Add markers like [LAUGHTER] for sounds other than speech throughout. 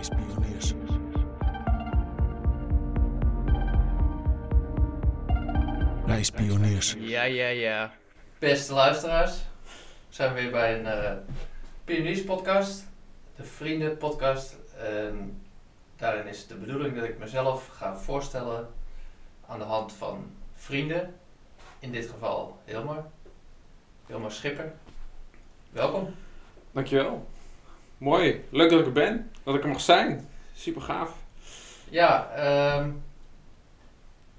Reispioniers. Reispioniers. Ja, ja, ja. Beste luisteraars, we zijn weer bij een eh Pioniers podcast, de Vrienden podcast. En daarin is de bedoeling dat ik mezelf ga voorstellen aan de hand van vrienden. In dit geval Hilmar. Hilmar Schipper. Welkom. Dankjewel. Mooi. Leuk dat ik er ben. Dat ik er mag zijn. Super gaaf. Ja, ehm,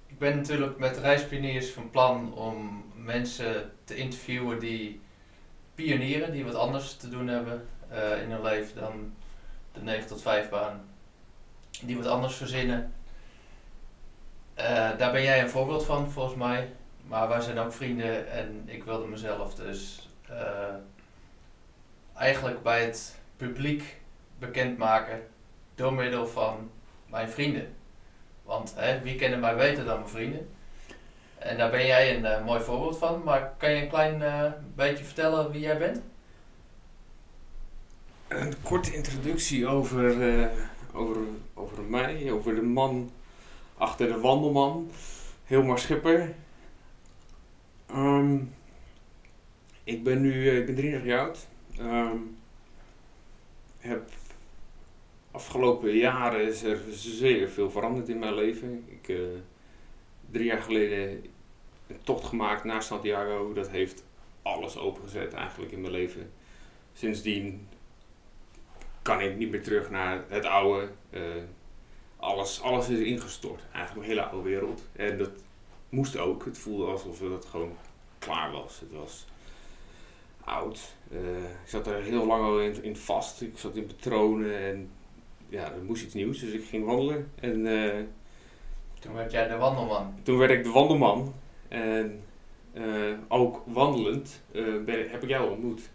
ik ben natuurlijk met Reispioniers van plan om mensen te interviewen die pionieren, die wat anders te doen hebben eh, in hun leven dan de 9 tot 5 baan. Die wat anders verzinnen. Eh, daar ben jij een voorbeeld van volgens mij. Maar wij zijn ook vrienden en ik wilde mezelf dus eh, eigenlijk bij het publiek bekendmaken door middel van mijn vrienden. Want hè, wie kennen mij beter dan mijn vrienden? En daar ben jij een eh, mooi voorbeeld van. Maar kan je een klein eh, beetje vertellen wie jij bent? Een korte introductie over, eh, over, over mij. Over de man achter de wandelman. Hilmar Schipper. Ehm, ik ben nu ik ben 33 jaar oud. Ehm, heb afgelopen jaren is er zeer veel veranderd in mijn leven. Ik eh drie jaar geleden een tocht gemaakt naar Santiago. Dat heeft alles opengezet eigenlijk in mijn leven. Sindsdien kan ik niet meer terug naar het oude. Eh, alles, alles is ingestort. Eigenlijk een hele oude wereld. En dat moest ook. Het voelde alsof het gewoon klaar was. Het was oud. Eh, ik zat er heel lang al in, in vast. Ik zat in patronen en ja, er moest iets nieuws. Dus ik ging wandelen. En eh, Toen werd jij de wandelman. toen werd ik de wandelman. En eh, ook wandelend eh, ben, heb ik jou ontmoet.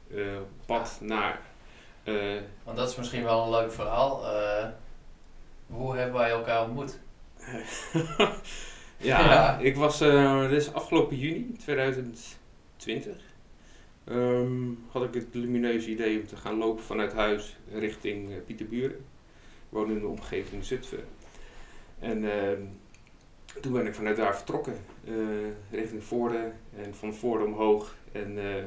Pad naar. Want dat is misschien wel een leuk verhaal. Hoe hebben wij elkaar ontmoet? [LAUGHS] ja, Ja. ik was. dit is afgelopen juni 2020. ehm, had ik het lumineuze idee om te gaan lopen vanuit huis richting Pieterburen. Woon in de omgeving Zutphen. En ehm, toen ben ik vanuit daar vertrokken, eh, richting Voorde en van Voorde omhoog. En eh,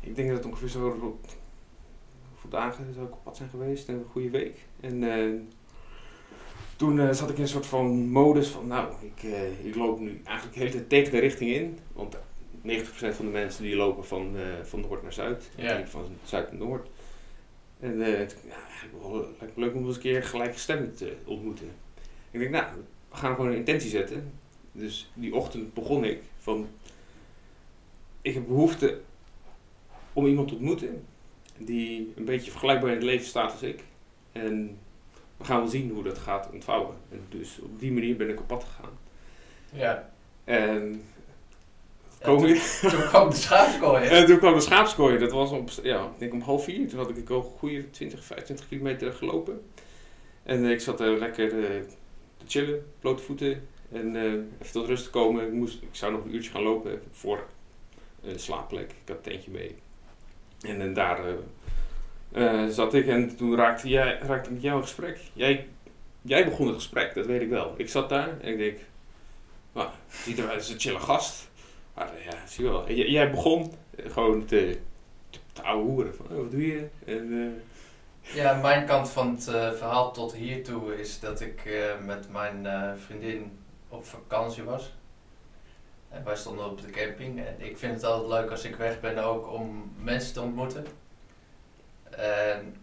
ik denk dat het ongeveer zo rond hoeveel dagen zou ik op pad zijn geweest, een goede week. En eh, toen zat ik in een soort van modus van, nou, ik, ik loop nu eigenlijk de hele tijd tegen de richting in. Want 90% van de mensen die lopen van, van noord naar zuid, Ja. ik van zuid naar noord. En eh, toen, ja, lijkt me leuk om eens een keer gelijkgestemd te ontmoeten. Ik denk, nou, we gaan gewoon een intentie zetten. Dus die ochtend begon ik van, ik heb behoefte om iemand te ontmoeten die een beetje vergelijkbaar in het leven staat als ik. En we gaan wel zien hoe dat gaat ontvouwen. En dus op die manier ben ik op pad gegaan. Ja. En, Ja, toen, kwam de schaapskooi. en toen kwam de schaapskooi. Dat was op, ja, ik denk om half vier. Toen had ik een goede 20, 25 kilometer gelopen. En eh, ik zat er lekker eh, te chillen, blote voeten. En eh, even tot rust te komen. Ik, moest, ik zou nog een uurtje gaan lopen voor een slaapplek. Ik had een tentje mee. En, en daar zat ik en toen raakte, jij, raakte ik met jou in gesprek. Jij, jij begon het gesprek, dat weet ik wel. Ik zat daar en ik denk, nou, ziet eruit als een chille gast. Maar ja, zie je wel. Jij begon eh, gewoon te, te, te. Van, oh, wat doe je? En, eh, Ja, mijn kant van het eh, verhaal tot hiertoe is dat ik met mijn vriendin op vakantie was. En wij stonden op de camping. En ik vind het altijd leuk als ik weg ben ook om mensen te ontmoeten. En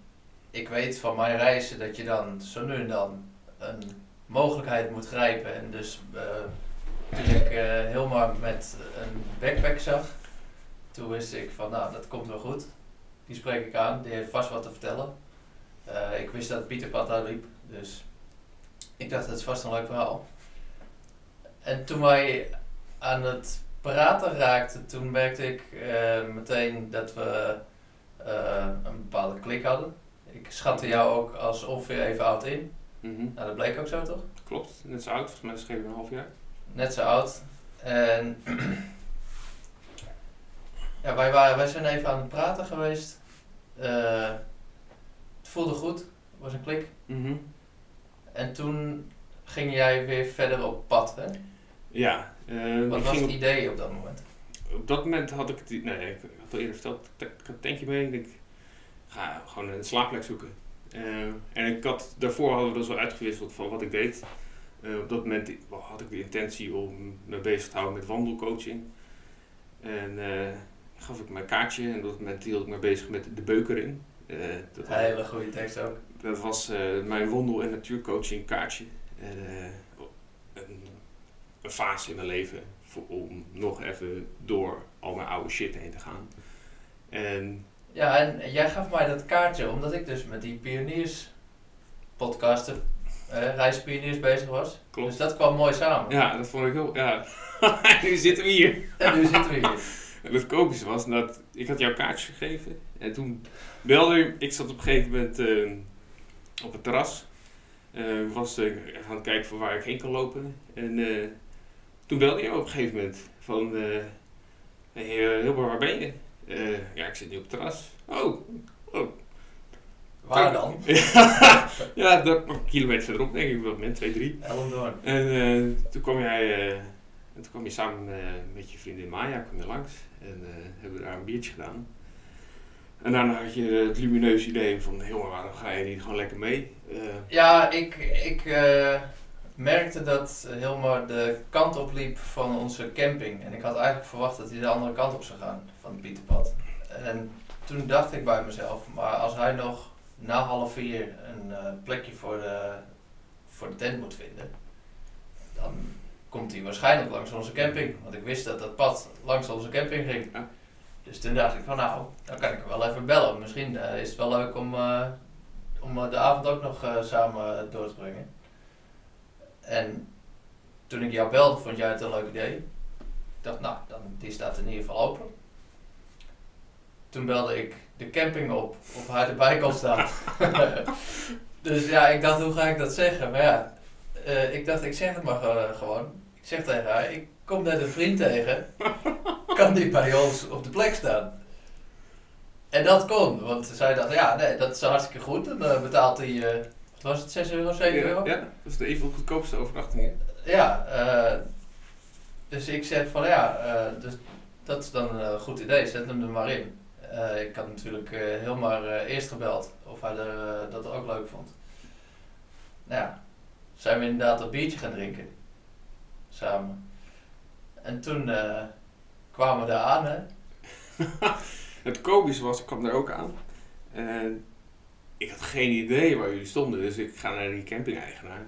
ik weet van mijn reizen dat je dan zo nu en dan een mogelijkheid moet grijpen. En dus toen ik Hilmar met een backpack zag, toen wist ik van nou, dat komt wel goed. Die spreek ik aan, die heeft vast wat te vertellen. Eh, ik wist dat Pieter Pad daar liep, dus ik dacht dat is vast een leuk verhaal. En toen wij aan het praten raakten, toen merkte ik eh, meteen dat we een bepaalde klik hadden. Ik schatte jou ook als ongeveer even oud in. mhm, Nou, dat bleek ook zo toch? Klopt, net zo oud. Volgens mij schreef ik een half jaar. Net zo oud. En [CLEARS THROAT] ja, wij, waren, wij zijn even aan het praten geweest. Eh, het voelde goed. was een klik. Mhm. En toen ging jij weer verder op pad, hè? Ja. eh, Wat was het idee op dat moment? op dat moment had ik het, nee, ik had al eerder verteld, ik had een tankje mee en ik ga gewoon een slaapplek zoeken. Eh, en ik had, daarvoor hadden we dus wel uitgewisseld van wat ik deed. Eh, op dat moment had ik de intentie om me bezig te houden met wandelcoaching. En eh, gaf ik mijn kaartje en op dat moment hield ik me bezig met de beukering. Eh, dat, Een hele goede tekst ook. dat was eh, mijn wandel- en natuurcoaching kaartje. En, eh, een, een fase in mijn leven voor, om nog even door al mijn oude shit heen te gaan. En Ja, en jij gaf mij dat kaartje omdat ik dus met die pioniers podcasten, reispioniers bezig was. klopt. Dus dat kwam mooi samen. Ja, dat vond ik heel. Ja. [LAUGHS] nu zitten we hier. En nu zitten we hier. [LAUGHS] En het komische was dat ik had jouw kaartje gegeven. En toen belde je. Ik zat op een gegeven moment eh, op het terras. Eh, was eh, aan het kijken van waar ik heen kan lopen. En toen belde je op een gegeven moment van... hey, Hilbert, waar ben je? Ja, ik zit nu op het terras. Oh, oh. Waar dan? [LAUGHS] ja, dat, een kilometer verderop denk ik, op dat moment, 2, 3. Ellendoorn. En eh, toen kwam jij, eh, en toen kwam je samen eh, met je vriendin Maya kwam je langs en hebben we daar een biertje gedaan. En daarna had je het lumineuze idee van, heel waarom ga je niet gewoon lekker mee? Ja, ik, ik merkte dat Hilmar de kant op liep van onze camping. En ik had eigenlijk verwacht dat hij de andere kant op zou gaan, van het Pieterpad. En toen dacht ik bij mezelf, maar als hij nog na half vier een eh, plekje voor de, voor de tent moet vinden, dan komt hij waarschijnlijk langs onze camping. Want ik wist dat dat pad langs onze camping ging. Ja. Dus toen dacht ik van nou, dan kan ik hem wel even bellen. Misschien eh, is het wel leuk om, eh, om de avond ook nog samen door te brengen. En toen ik jou belde, vond jij het een leuk idee. Ik dacht, nou, dan, die staat in ieder geval open. Toen belde ik de camping op of hij erbij kon staan. dus ja, ik dacht, hoe ga ik dat zeggen? Maar ja, eh, ik dacht, ik zeg het maar ge- gewoon. Ik zeg tegen haar, ik kom net een vriend tegen. [LAUGHS] Kan die bij ons op de plek staan? En dat kon, want zij dacht, ja, nee, dat is hartstikke goed. En dan betaalt hij, eh, wat was het, 6 euro, 7 euro? ja, dat is de even goedkoopste overnachting. Ja, eh, dus ik zeg van ja, eh, dus dat is dan een goed idee, zet hem er maar in. Eh, ik had natuurlijk eh heel maar eh, eerst gebeld of hij er, eh, dat ook leuk vond. Nou ja, zijn we inderdaad dat biertje gaan drinken. Samen. En toen eh, kwamen we daar aan, hè. [LAUGHS] Het komische was, ik kwam daar ook aan. En ik had geen idee waar jullie stonden. Dus ik ga naar die camping-eigenaar.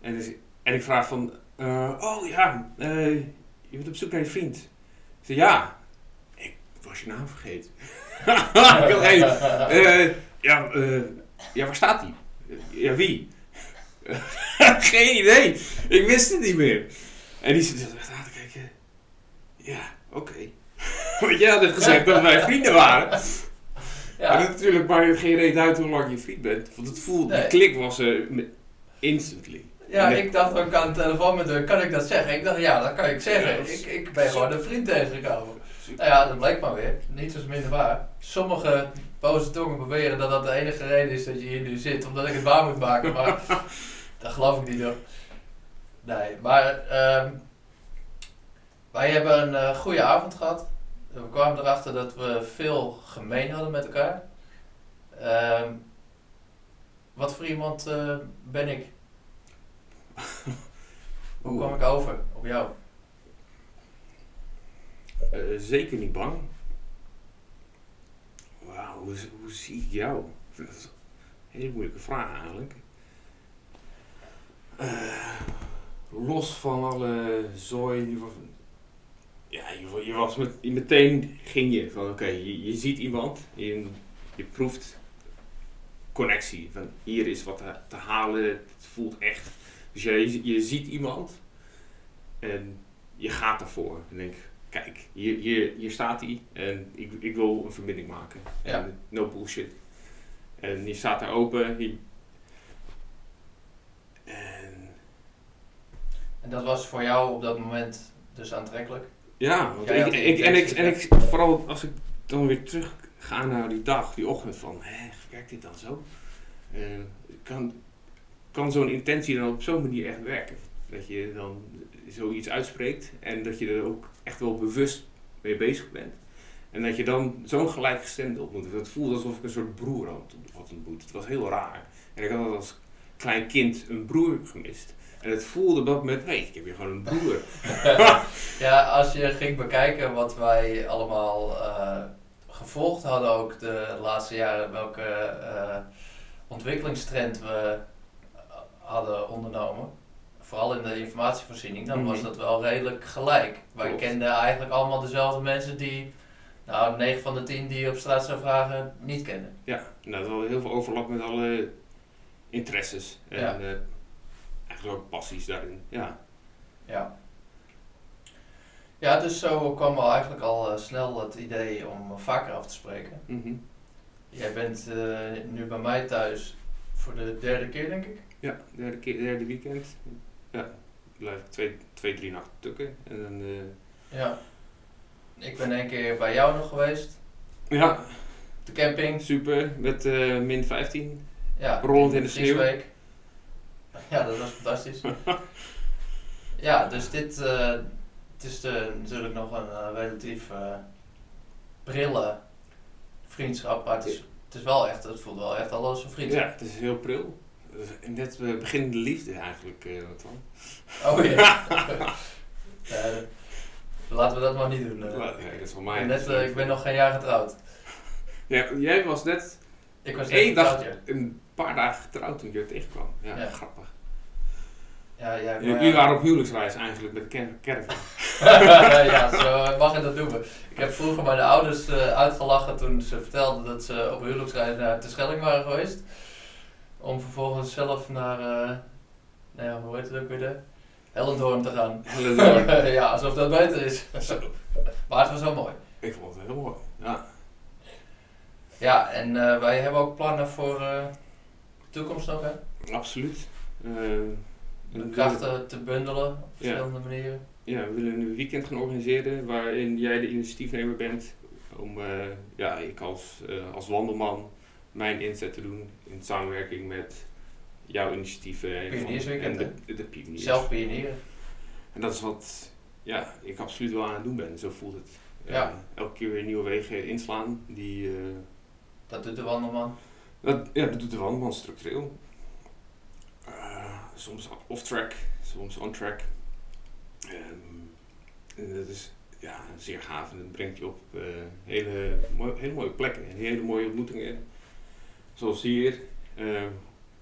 En, dus, en ik vraag van... eh, oh ja, eh, je bent op zoek naar je vriend. Ik zei ja. Was je naam vergeten. [LAUGHS] ik had geen... eh, ja, eh, ja, waar staat hij? ja, wie? [LAUGHS] geen idee. Ik wist het niet meer. En die zit echt aan te kijken. Ja, oké. [LAUGHS] Want jij had net gezegd dat wij vrienden waren. Maar Ja, natuurlijk maakt het geen reden uit hoe lang je vriend bent. Want het voelde, Nee. die klik was er instantly. ja Nee. ik dacht ook aan de telefoon met haar, kan ik dat zeggen? Ik dacht, ja, dat kan ik zeggen. Ik, ik ben gewoon een vriend tegengekomen. Nou ja, dat bleek maar weer. Niets is minder waar. Sommige boze tongen beweren dat dat de enige reden is dat je hier nu zit, omdat ik het waar moet maken, maar [LAUGHS] dat geloof ik niet hoor. Nee, maar ehm, wij hebben een eh, goede avond gehad. We kwamen erachter dat we veel gemeen hadden met elkaar. Ehm, wat voor iemand eh, ben ik? [LAUGHS] Hoe kwam ik over op jou? Eh, zeker niet bang. Wauw, hoe, zie ik jou? Dat is een hele moeilijke vraag eigenlijk. Eh, los van alle zooi. was- Ja, je, je was met, je meteen ging je van oké, je, je ziet iemand, je, je proeft connectie. Van hier is wat te, te halen, het voelt echt. Dus je, je ziet iemand en je gaat ervoor. En denk, kijk, hier, hier, hier staat hij en ik, ik wil een verbinding maken. Ja. En no bullshit. En je staat daar open. je- en En dat was voor jou op dat moment dus aantrekkelijk? ja, want ik, en, ik, en ik, vooral als ik dan weer terug ga naar die dag, die ochtend van, hè, werkt dit dan zo? eh, kan, kan zo'n intentie dan op zo'n manier echt werken? Dat je dan zoiets uitspreekt en dat je er ook echt wel bewust mee bezig bent. En dat je dan zo'n gelijkgestemde ontmoet. Het voelde alsof ik een soort broer had ontmoet. Het was heel raar. En ik had als klein kind een broer gemist. En het voelde dat moment, nee, ik heb hier gewoon een broer. [LAUGHS] Ja, als je ging bekijken wat wij allemaal eh, gevolgd hadden ook de laatste jaren, welke eh, ontwikkelingstrend we hadden ondernomen, vooral in de informatievoorziening, dan was Mhm. dat wel redelijk gelijk. Wij Klopt. kenden eigenlijk allemaal dezelfde mensen die, nou, 9 van de 10 die je op straat zou vragen, niet kenden. Ja, nou, dat had heel veel overlap met alle interesses. En Ja. eh, eigenlijk ook passies daarin. Ja. Ja. Ja, dus zo kwam al eigenlijk al eh, snel het idee om vaker af te spreken. Mhm. Jij bent eh, nu bij mij thuis voor de derde keer, denk ik. Ja, derde, keer, derde weekend. Ja, blijf ik twee, twee, drie nachten tukken. En dan, eh, Ja. Ik ben één keer bij jou nog geweest. ja, De camping. super. Met eh, min 15. Ja. Rollend in de sneeuw. Ja, dat was fantastisch. [LAUGHS] ja, dus dit eh, het is de, natuurlijk nog een relatief prille vriendschap. Maar het is, het is wel echt, het voelt wel echt al als een vriendschap. Ja, het is heel pril. Net uh, beginnende liefde eigenlijk. eh, wat dan. Oh ja. Ja, [LAUGHS] [LAUGHS] laten we dat maar niet doen. eh. Ja, nee, dat is ik, mij. ben net, eh, ik ben nog geen jaar getrouwd. Ja, jij was net Ik was één dag, getrouwd, ja. een paar dagen getrouwd toen je er tegenkwam. Ja, Ja. grappig. Ja, ja, maar- Jullie waren op huwelijksreis eigenlijk met de caravan. [LAUGHS] ja, zo mag je dat noemen. Ik heb vroeger mijn ouders eh, uitgelachen toen ze vertelden dat ze op huwelijksreis naar Terschelling waren geweest. Om vervolgens zelf naar, eh nou ja, hoe heet het ook weer, de Hellendoorn te gaan. Hellendoorn. [LAUGHS] ja, alsof dat beter is. Maar het was wel mooi. ik vond het heel mooi. Ja. Ja, en eh, wij hebben ook plannen voor eh, de toekomst nog, hè? Absoluut. De krachten te bundelen op verschillende manieren. Ja, we willen een weekend gaan organiseren waarin jij de initiatiefnemer bent. Om ja, ik als, eh, als wandelman mijn inzet te doen in samenwerking met jouw initiatieven en, de, de pioniers. Zelf pionieren. En dat is wat ja, ik absoluut wel aan het doen ben, zo voelt het. Eh, Ja. elke keer weer nieuwe wegen inslaan. Die, eh, Dat doet de wandelman. dat, ja, dat doet de wandelman structureel. Eh, soms off-track, soms on-track. Ehm, en dat is ja, zeer gaaf en dat brengt je op eh, hele, mooie, hele mooie plekken en hele mooie ontmoetingen. Zoals hier. Eh,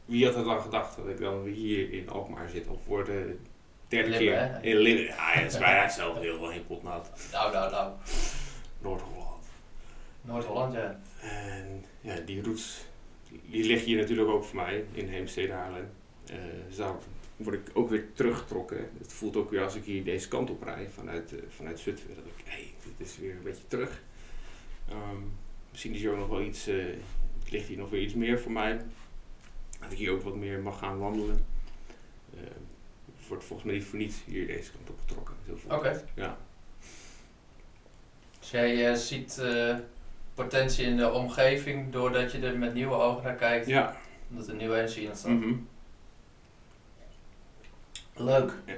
wie had het dan gedacht dat ik dan hier in Alkmaar zit al voor de derde Limmen, keer hè? in Limmen. Ja, het is bijna hetzelfde, heel veel heen potnat. Nou, nou, nou. Noord-Holland. Noord-Holland, ja. En ja, die routes, die liggen hier natuurlijk ook voor mij in Heemstede Haarlem. Eh, dus daar word ik ook weer teruggetrokken. Het voelt ook weer als ik hier deze kant op rijd vanuit, eh, vanuit Zutphen. Dat ik, hé, hey, dit is weer een beetje terug. Ehm, misschien is hier ook nog wel iets, eh, ligt hier nog weer iets meer voor mij. Dat ik hier ook wat meer mag gaan wandelen. Eh, ik word volgens mij niet voor niets hier deze kant op getrokken. Oké. het. Ja. Dus jij eh, ziet eh, potentie in de omgeving doordat je er met nieuwe ogen naar kijkt. Ja. Dat er nieuwe energie in ontstaat. Mhm. Leuk. Ja.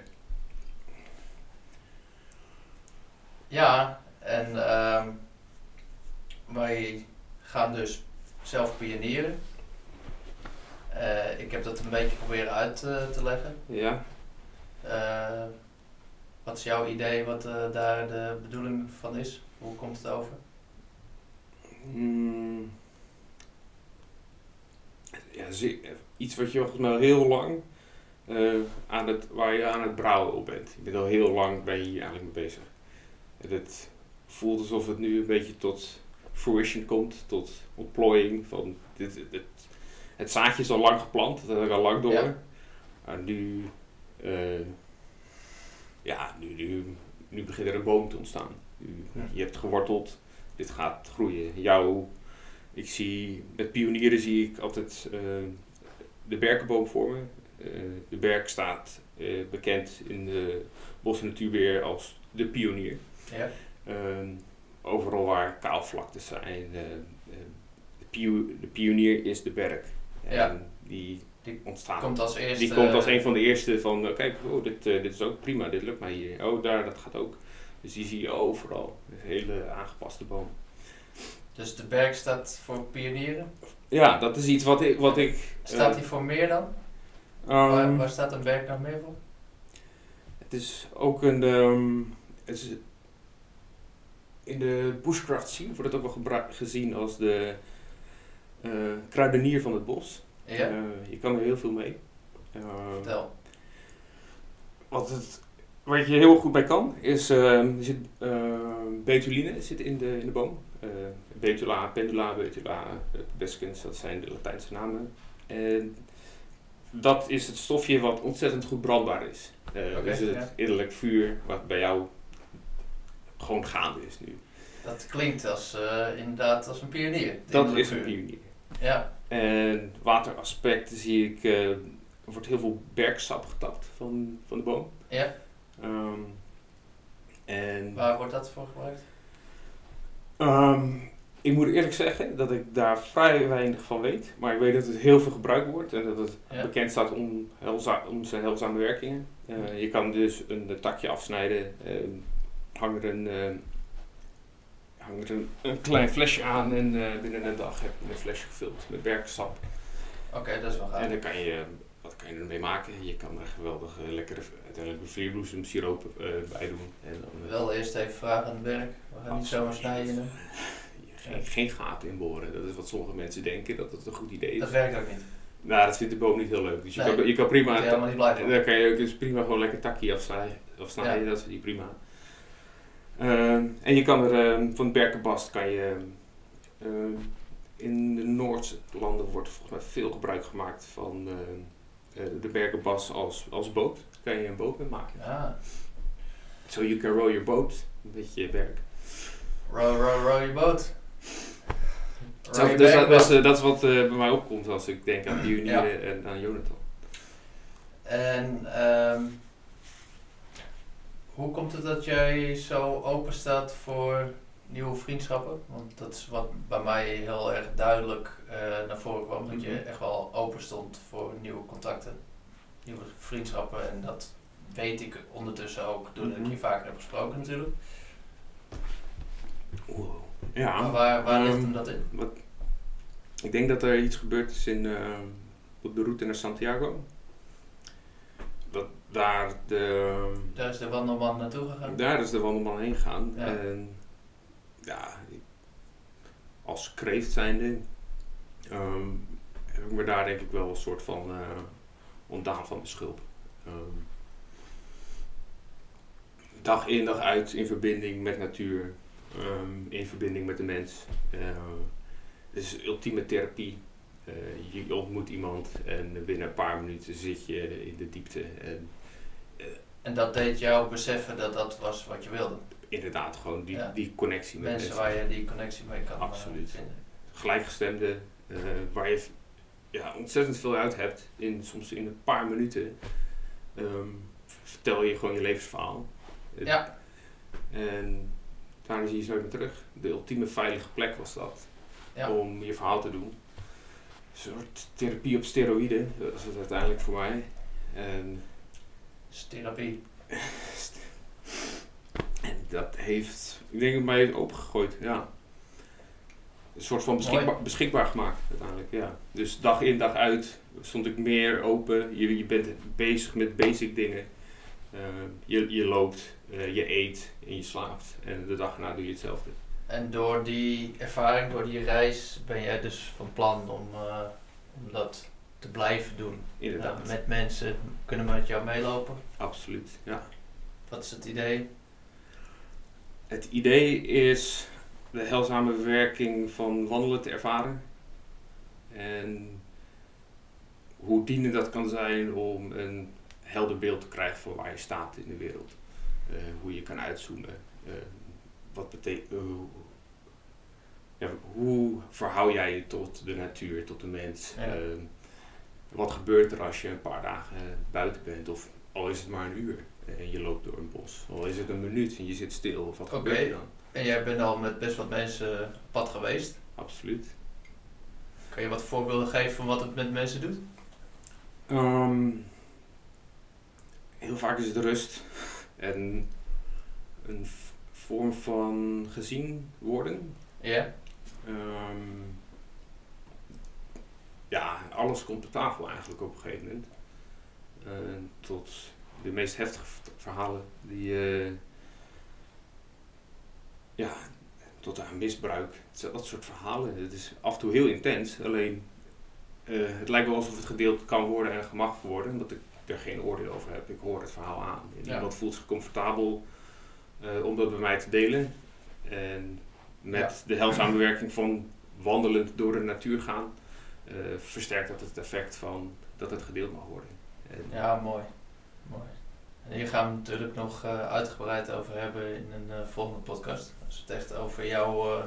Ja, en ehm, wij gaan dus zelf pionieren. Eh, ik heb dat een beetje proberen uit eh, te leggen. Ja. Eh, wat is jouw idee wat daar de bedoeling van is? Hoe komt het over? Mm. Ja, iets wat je volgens mij al heel lang aan het, waar je aan het brouwen op bent. Je bent al heel lang ben je hier eigenlijk mee bezig. En het voelt alsof het nu een beetje tot fruition komt, tot ontplooiing van dit, dit, het zaadje is al lang geplant, dat heb ik al lang door. Ja. En nu, eh, ja, nu, nu, nu begint er een boom te ontstaan. Nu, Ja. Je hebt geworteld, dit gaat groeien. Jouw, ik zie, met pionieren zie ik altijd eh, de berkenboom voor me. Eh, de berk staat eh, bekend in de bos- en natuurbeheer als de pionier. Ja. Ehm, overal waar kaalvlaktes zijn, eh, eh, de, pio- de pionier is de berk. En Ja. die, Die ontstaat. Komt als eerste. die komt als een van de eerste van, eh, kijk, oh, dit, eh, dit is ook prima, dit lukt mij hier. Oh, daar, dat gaat ook. Dus die zie je overal. Een hele aangepaste boom. Dus de berg staat voor pionieren. Ja, dat is iets wat ik... Wat ik Staat eh, die voor meer dan? ehm, waar, waar staat een berg nog meer voor? Het is ook een. ehm, het is, in de bushcraft scene wordt het ook wel gezien als de eh, kruidenier van het bos. Ja, Eh, je kan er heel veel mee. Eh, vertel. wat, het, wat je heel goed bij kan, is ehm, er zit, betuline zit in de, in de boom. Eh, betula, pendula, betula, uh, beskens, dat zijn de Latijnse namen. En dat is het stofje wat ontzettend goed brandbaar is. Eh Oké, dus het ja. innerlijk vuur wat bij jou gewoon gaande is nu. Dat klinkt als, eh, inderdaad als een pionier. Dat is een pionier. Ja, En wateraspecten zie ik, eh, er wordt heel veel berksap getapt van, van de boom. ja. Ehm, en Waar wordt dat voor gebruikt? Ehm, ik moet eerlijk zeggen dat ik daar vrij weinig van weet. Maar ik weet dat het heel veel gebruikt wordt en dat het Ja. bekend staat om, om zijn heilzame werkingen. Eh, je kan dus een takje afsnijden, hang er een, ehm, hang er een, een klein flesje aan en eh, binnen een dag heb je een flesje gevuld met berksap. Oké, dat is wel gaaf. En dan kan je, wat kan je ermee maken? Je kan er geweldige, lekkere, uiteindelijk vlierbloesem siroop eh, bij doen. En dan, eh, Wel eerst even vragen aan het werk. We gaan niet zomaar snijden. Geen, geen gaten inboren. Dat is wat sommige mensen denken dat het een goed idee is. Dat werkt ook niet. Nou, dat vindt de boom niet heel leuk. Dus je, Nee. kan, je kan Daar prima. ben je helemaal niet blij van. Dan kan je ook dus prima gewoon lekker takkie afsnijden. afsnijden Dat is die prima. Ehm, en je kan er ehm, van de berkenbast kan je. ehm, in de Noordlanden wordt volgens mij veel gebruik gemaakt van eh, de berkenbast als, als boot. Daar kan je een boot mee maken. Ja. So you can row your boat met je berk. Row, row, row boot. Row Dat, dus dat, is, dat is wat eh, bij mij opkomt als ik denk aan pionieren en aan Jonathan. En hoe komt het dat jij zo open staat voor nieuwe vriendschappen? Want dat is wat bij mij heel erg duidelijk eh, naar voren kwam. Dat je Mhm. echt wel open stond voor nieuwe contacten, nieuwe vriendschappen. En dat weet ik ondertussen ook doordat ik Mhm. je vaker heb gesproken natuurlijk. Wow. Ja. Maar waar, waar ligt ehm, hem dat in? Wat, ik denk dat er iets gebeurd is in, eh, op de route naar Santiago. Daar de, Daar is de wandelman naartoe gegaan. daar is de wandelman heen gegaan. Ja. En ja, als kreeft zijnde ehm, heb ik me daar denk ik wel een soort van eh, ontdaan van mijn schulp. Ehm, dag in dag uit in verbinding met natuur, ehm, in verbinding met de mens. Eh, het is ultieme therapie. Eh, je ontmoet iemand en binnen een paar minuten zit je in de diepte. En En dat deed jou beseffen dat dat was wat je wilde. inderdaad gewoon die, Ja. die connectie met Mensen mensen. waar je die connectie mee kan eh, Absoluut. vinden. Gelijkgestemde, eh, waar je ja, ontzettend veel uit hebt. In, soms in een paar minuten ehm, vertel je gewoon je levensverhaal. Ja, En daarna zie je ze nooit meer terug. De ultieme veilige plek was dat. ja. Om je verhaal te doen. Een soort therapie op steroïden, dat is het uiteindelijk voor mij. En, therapie. [LAUGHS] en dat heeft, ik denk dat mij heeft opengegooid, ja. Een soort van beschikbaar, beschikbaar gemaakt uiteindelijk, ja. Dus dag in dag uit stond ik meer open. Je, je bent bezig met basic dingen. Eh, je, je loopt, eh, je eet en je slaapt. En de dag erna doe je hetzelfde. En door die ervaring, door die reis, ben jij dus van plan om, eh, om dat te blijven doen. Inderdaad. Ja, met mensen kunnen met jou meelopen. Absoluut, ja. Wat is het idee? Het idee is de heilzame werking van wandelen te ervaren. En hoe dienend dat kan zijn om een helder beeld te krijgen van waar je staat in de wereld. Eh, hoe je kan uitzoomen. Eh, wat betekent. ja, hoe verhoud jij je tot de natuur, tot de mens? Ja. Wat gebeurt er als je een paar dagen buiten bent? Of al is het maar een uur en je loopt door een bos. Al is het een minuut en je zit stil. Of wat gebeurt er dan? En jij bent al met best wat mensen op pad geweest. Absoluut. Kan je wat voorbeelden geven van wat het met mensen doet? Ehm, heel vaak is het rust en een vorm van gezien worden. Ja? Ehm, ja, alles komt op tafel eigenlijk op een gegeven moment. Eh, tot de meest heftige verhalen die eh, ja, tot aan misbruik. Dat soort verhalen. Het is af en toe heel intens. Alleen eh, het lijkt wel alsof het gedeeld kan worden en mag worden. Omdat ik er geen oordeel over heb. Ik hoor het verhaal aan. En Ja. Iemand voelt zich comfortabel om dat bij mij te delen. En met Ja. de heilzame werking van wandelend door de natuur gaan, versterkt dat het effect van dat het gedeeld mag worden. En, Ja, mooi. mooi. En hier gaan we natuurlijk nog eh, uitgebreid over hebben in een eh, volgende podcast. Als we het echt over jouw eh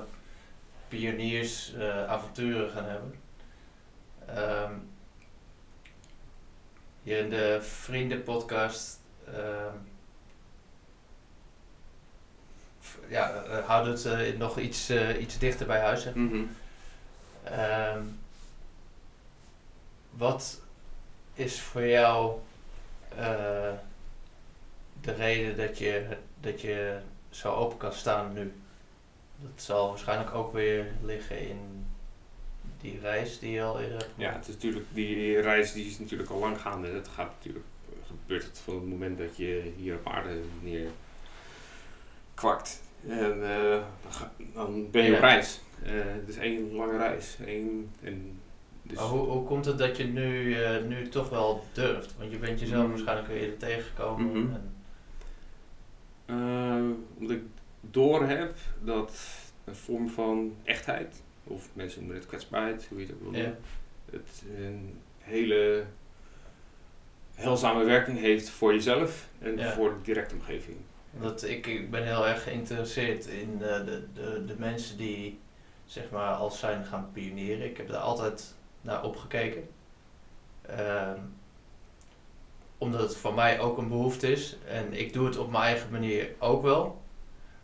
pioniers eh, avonturen gaan hebben. Ehm, hier in de vriendenpodcast ehm, ja, eh, houden we het eh, nog iets, eh, iets dichter bij huis. Zeg. Mhm. Ehm, wat is voor jou eh, de reden dat je, dat je zo open kan staan nu? Dat zal waarschijnlijk ook weer liggen in die reis die je al eerder hebt Ja, het is natuurlijk, die reis die is natuurlijk al lang gaande. Het gaat natuurlijk, gebeurt het van het moment dat je hier op aarde neer kwakt. En eh, dan, ben je op reis. Eh, het is één lange reis. Eén, en dus, Maar hoe, hoe komt het dat je nu, eh, nu toch wel durft? Want je bent jezelf Mm. waarschijnlijk weer eerder tegengekomen. Mhm. en, Eh, omdat ik door heb dat een vorm van echtheid, of mensen noemen het kwetsbaarheid, hoe je het ook wil ja. noemen, het een hele heilzame werking heeft voor jezelf en Ja. voor de directe omgeving. Dat ik, ik ben heel erg geïnteresseerd in eh, de, de, de mensen die zeg maar als zijn gaan pionieren. Ik heb daar altijd naar opgekeken. Ehm, omdat het voor mij ook een behoefte is. En ik doe het op mijn eigen manier ook wel.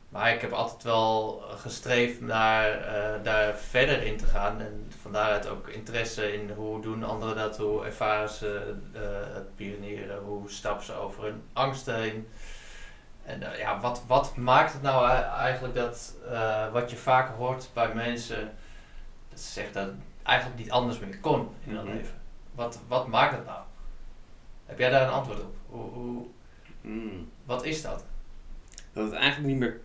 Maar ik heb altijd wel gestreefd naar eh, daar verder in te gaan. En van daaruit ook interesse in hoe doen anderen dat, hoe ervaren ze eh, het pionieren, hoe stappen ze over hun angsten heen. En eh, ja, wat, wat maakt het nou e- eigenlijk dat wat je vaak hoort bij mensen, dat ze zeggen dat eigenlijk niet anders meer kon in Mhm. leven? Wat, wat maakt het nou? Heb jij daar een antwoord op? Hoe, hoe, Mm. wat is dat? Dat het eigenlijk niet meer,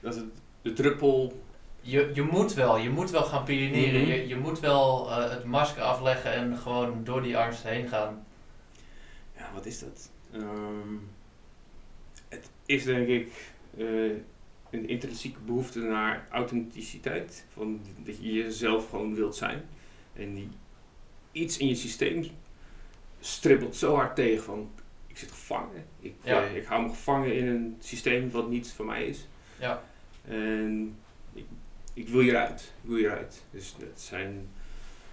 dat het de druppel, Je, je moet wel, je moet wel gaan pionieren. Mhm. je, je moet wel eh, het masker afleggen en gewoon door die angst heen gaan. ja wat is dat? Ehm, het is denk ik eh, een intrinsieke behoefte naar authenticiteit, van dat je jezelf gewoon wilt zijn. En die, iets in je systeem stribbelt zo hard tegen van ik zit gevangen. Ik, Ja. eh, ik hou me gevangen in een systeem wat niet van mij is. Ja. En ik, ik wil hieruit. Ik wil hieruit. Dus dat zijn,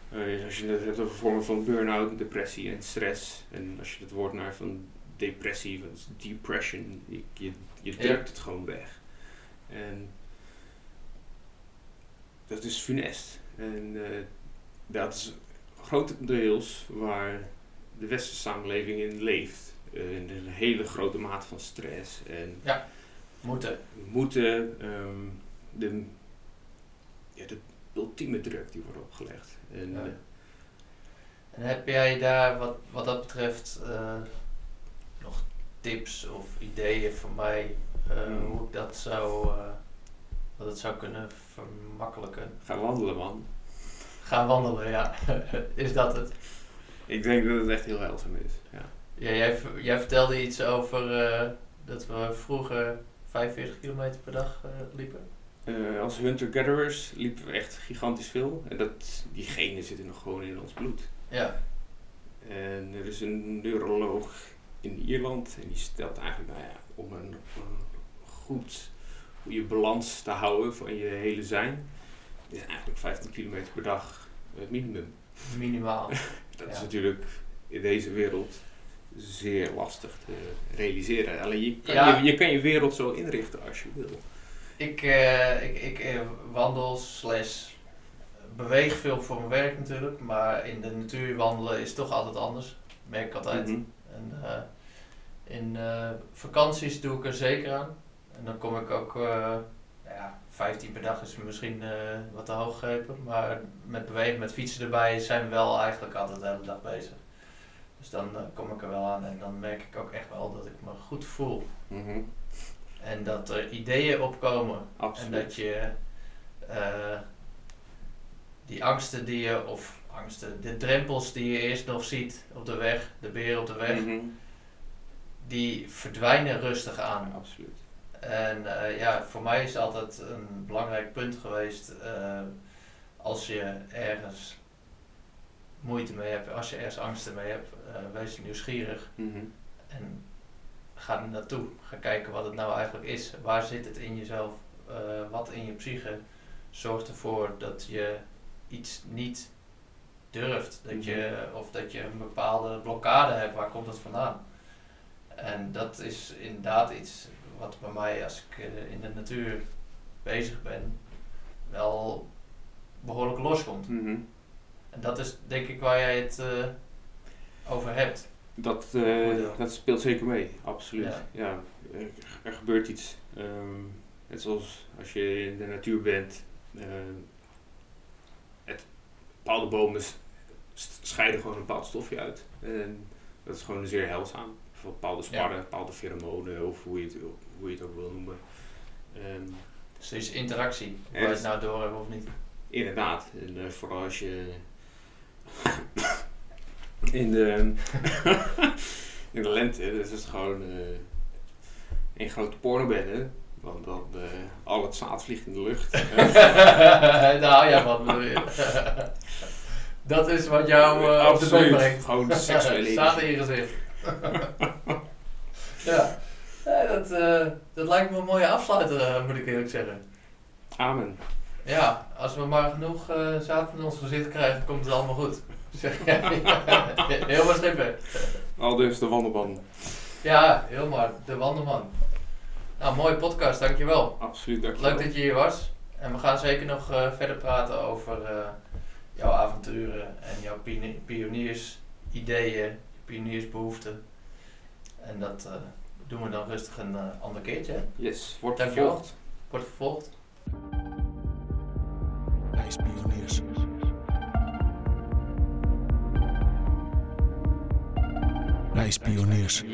eh, als je het hebt over vormen van burn-out, depressie en stress. En als je het woord naar van depressie, is depression, je, je, je Ja. drukt het gewoon weg. En dat is funest. En eh, dat is grotendeels waar de westerse samenleving in leeft. In een hele grote mate van stress en Moeten. moeten ehm, de, ja, de ultieme druk die wordt opgelegd. En, Ja. eh, En heb jij daar wat, wat dat betreft eh, nog tips of ideeën voor mij eh, Hmm. hoe ik dat zou, eh, wat het zou kunnen vermakkelijken? ga wandelen, man. Gaan wandelen, ja. [LAUGHS] is dat het? Ik denk dat het echt heel heilzaam is. Ja. Ja, jij, jij vertelde iets over eh, dat we vroeger 45 kilometer per dag eh, liepen. Als hunter-gatherers liepen we echt gigantisch veel. En dat, die genen zitten nog gewoon in ons bloed. Ja, En er is een neuroloog in Ierland en die stelt eigenlijk, nou ja, om een goed, goede balans te houden van je hele zijn, is eigenlijk 15 kilometer per dag het minimum. minimaal. [LAUGHS] Dat is natuurlijk in deze wereld zeer lastig te realiseren. Alleen je kan, Ja. je, je kan je wereld zo inrichten als je wil. Ik, eh, ik, ik eh, wandel slash beweeg veel voor mijn werk natuurlijk, maar in de natuur wandelen is toch altijd anders. Merk ik altijd. Mhm. En eh, in vakanties doe ik er zeker aan. En dan kom ik ook, eh, nou ja, 15 per dag is misschien eh, wat te hoog gegrepen. Maar met bewegen, met fietsen erbij zijn we wel eigenlijk altijd de hele dag bezig. Dus dan eh, kom ik er wel aan en dan merk ik ook echt wel dat ik me goed voel. Mhm. En dat er ideeën opkomen. En Absoluut. dat je die angsten die je, of angsten, de drempels die je eerst nog ziet op de weg, de beren op de weg, Mhm. die verdwijnen rustig aan. Absoluut. En eh, ja, voor mij is altijd een belangrijk punt geweest eh, als je ergens moeite mee hebt, als je ergens angsten mee hebt, eh, wees nieuwsgierig Mhm. en ga er naartoe. Ga kijken wat het nou eigenlijk is. Waar zit het in jezelf? Wat in je psyche zorgt ervoor dat je iets niet durft? Dat je, of dat je een bepaalde blokkade hebt. Waar komt dat vandaan? En dat is inderdaad iets wat bij mij, als ik eh, in de natuur bezig ben, wel behoorlijk loskomt. Mhm. En dat is denk ik waar jij het eh, over hebt. Dat, eh, dat speelt zeker mee, absoluut. Ja. Ja. er, er gebeurt iets. Ehm, net zoals als je in de natuur bent. ehm, het, bepaalde bomen scheiden gewoon een bepaald stofje uit. En dat is gewoon zeer heilzaam. Voor bepaalde sparren, bepaalde pheromonen of hoe je het, hoe je het ook wil noemen. Ehm, Dus er is interactie, of is- het nou door hebben of niet. Inderdaad. En eh, vooral als je [LAUGHS] in de, [LAUGHS] in de lente, dus is het gewoon eh een grote pornobende. Want dan eh, al het zaad vliegt in de lucht. Daar hou jij van, bedoel je. [LAUGHS] Dat is wat jou eh, op de been brengt. Gewoon seksuele Staat in je gezicht. ja, Ja, dat, eh, dat lijkt me een mooie afsluiter, eh, moet ik eerlijk zeggen. Amen. Ja, als we maar genoeg eh zaad in ons gezicht krijgen, komt het allemaal goed. [LAUGHS] Zeg jij. [LAUGHS] Heel wat slippen. Al dus de wandelban. Ja, heel maar. De Wanderman. Nou, mooie podcast, dankjewel. Absoluut, dankjewel. Leuk dat je hier was. En we gaan zeker nog eh, verder praten over eh, jouw avonturen en jouw pioni- pioniersideeën, pioniersbehoeften. En dat eh, doen we dan rustig een eh, ander keertje. hè? Yes, wordt Dankjewel. vervolgd. Wordt vervolgd. IJspioniers. IJspioniers.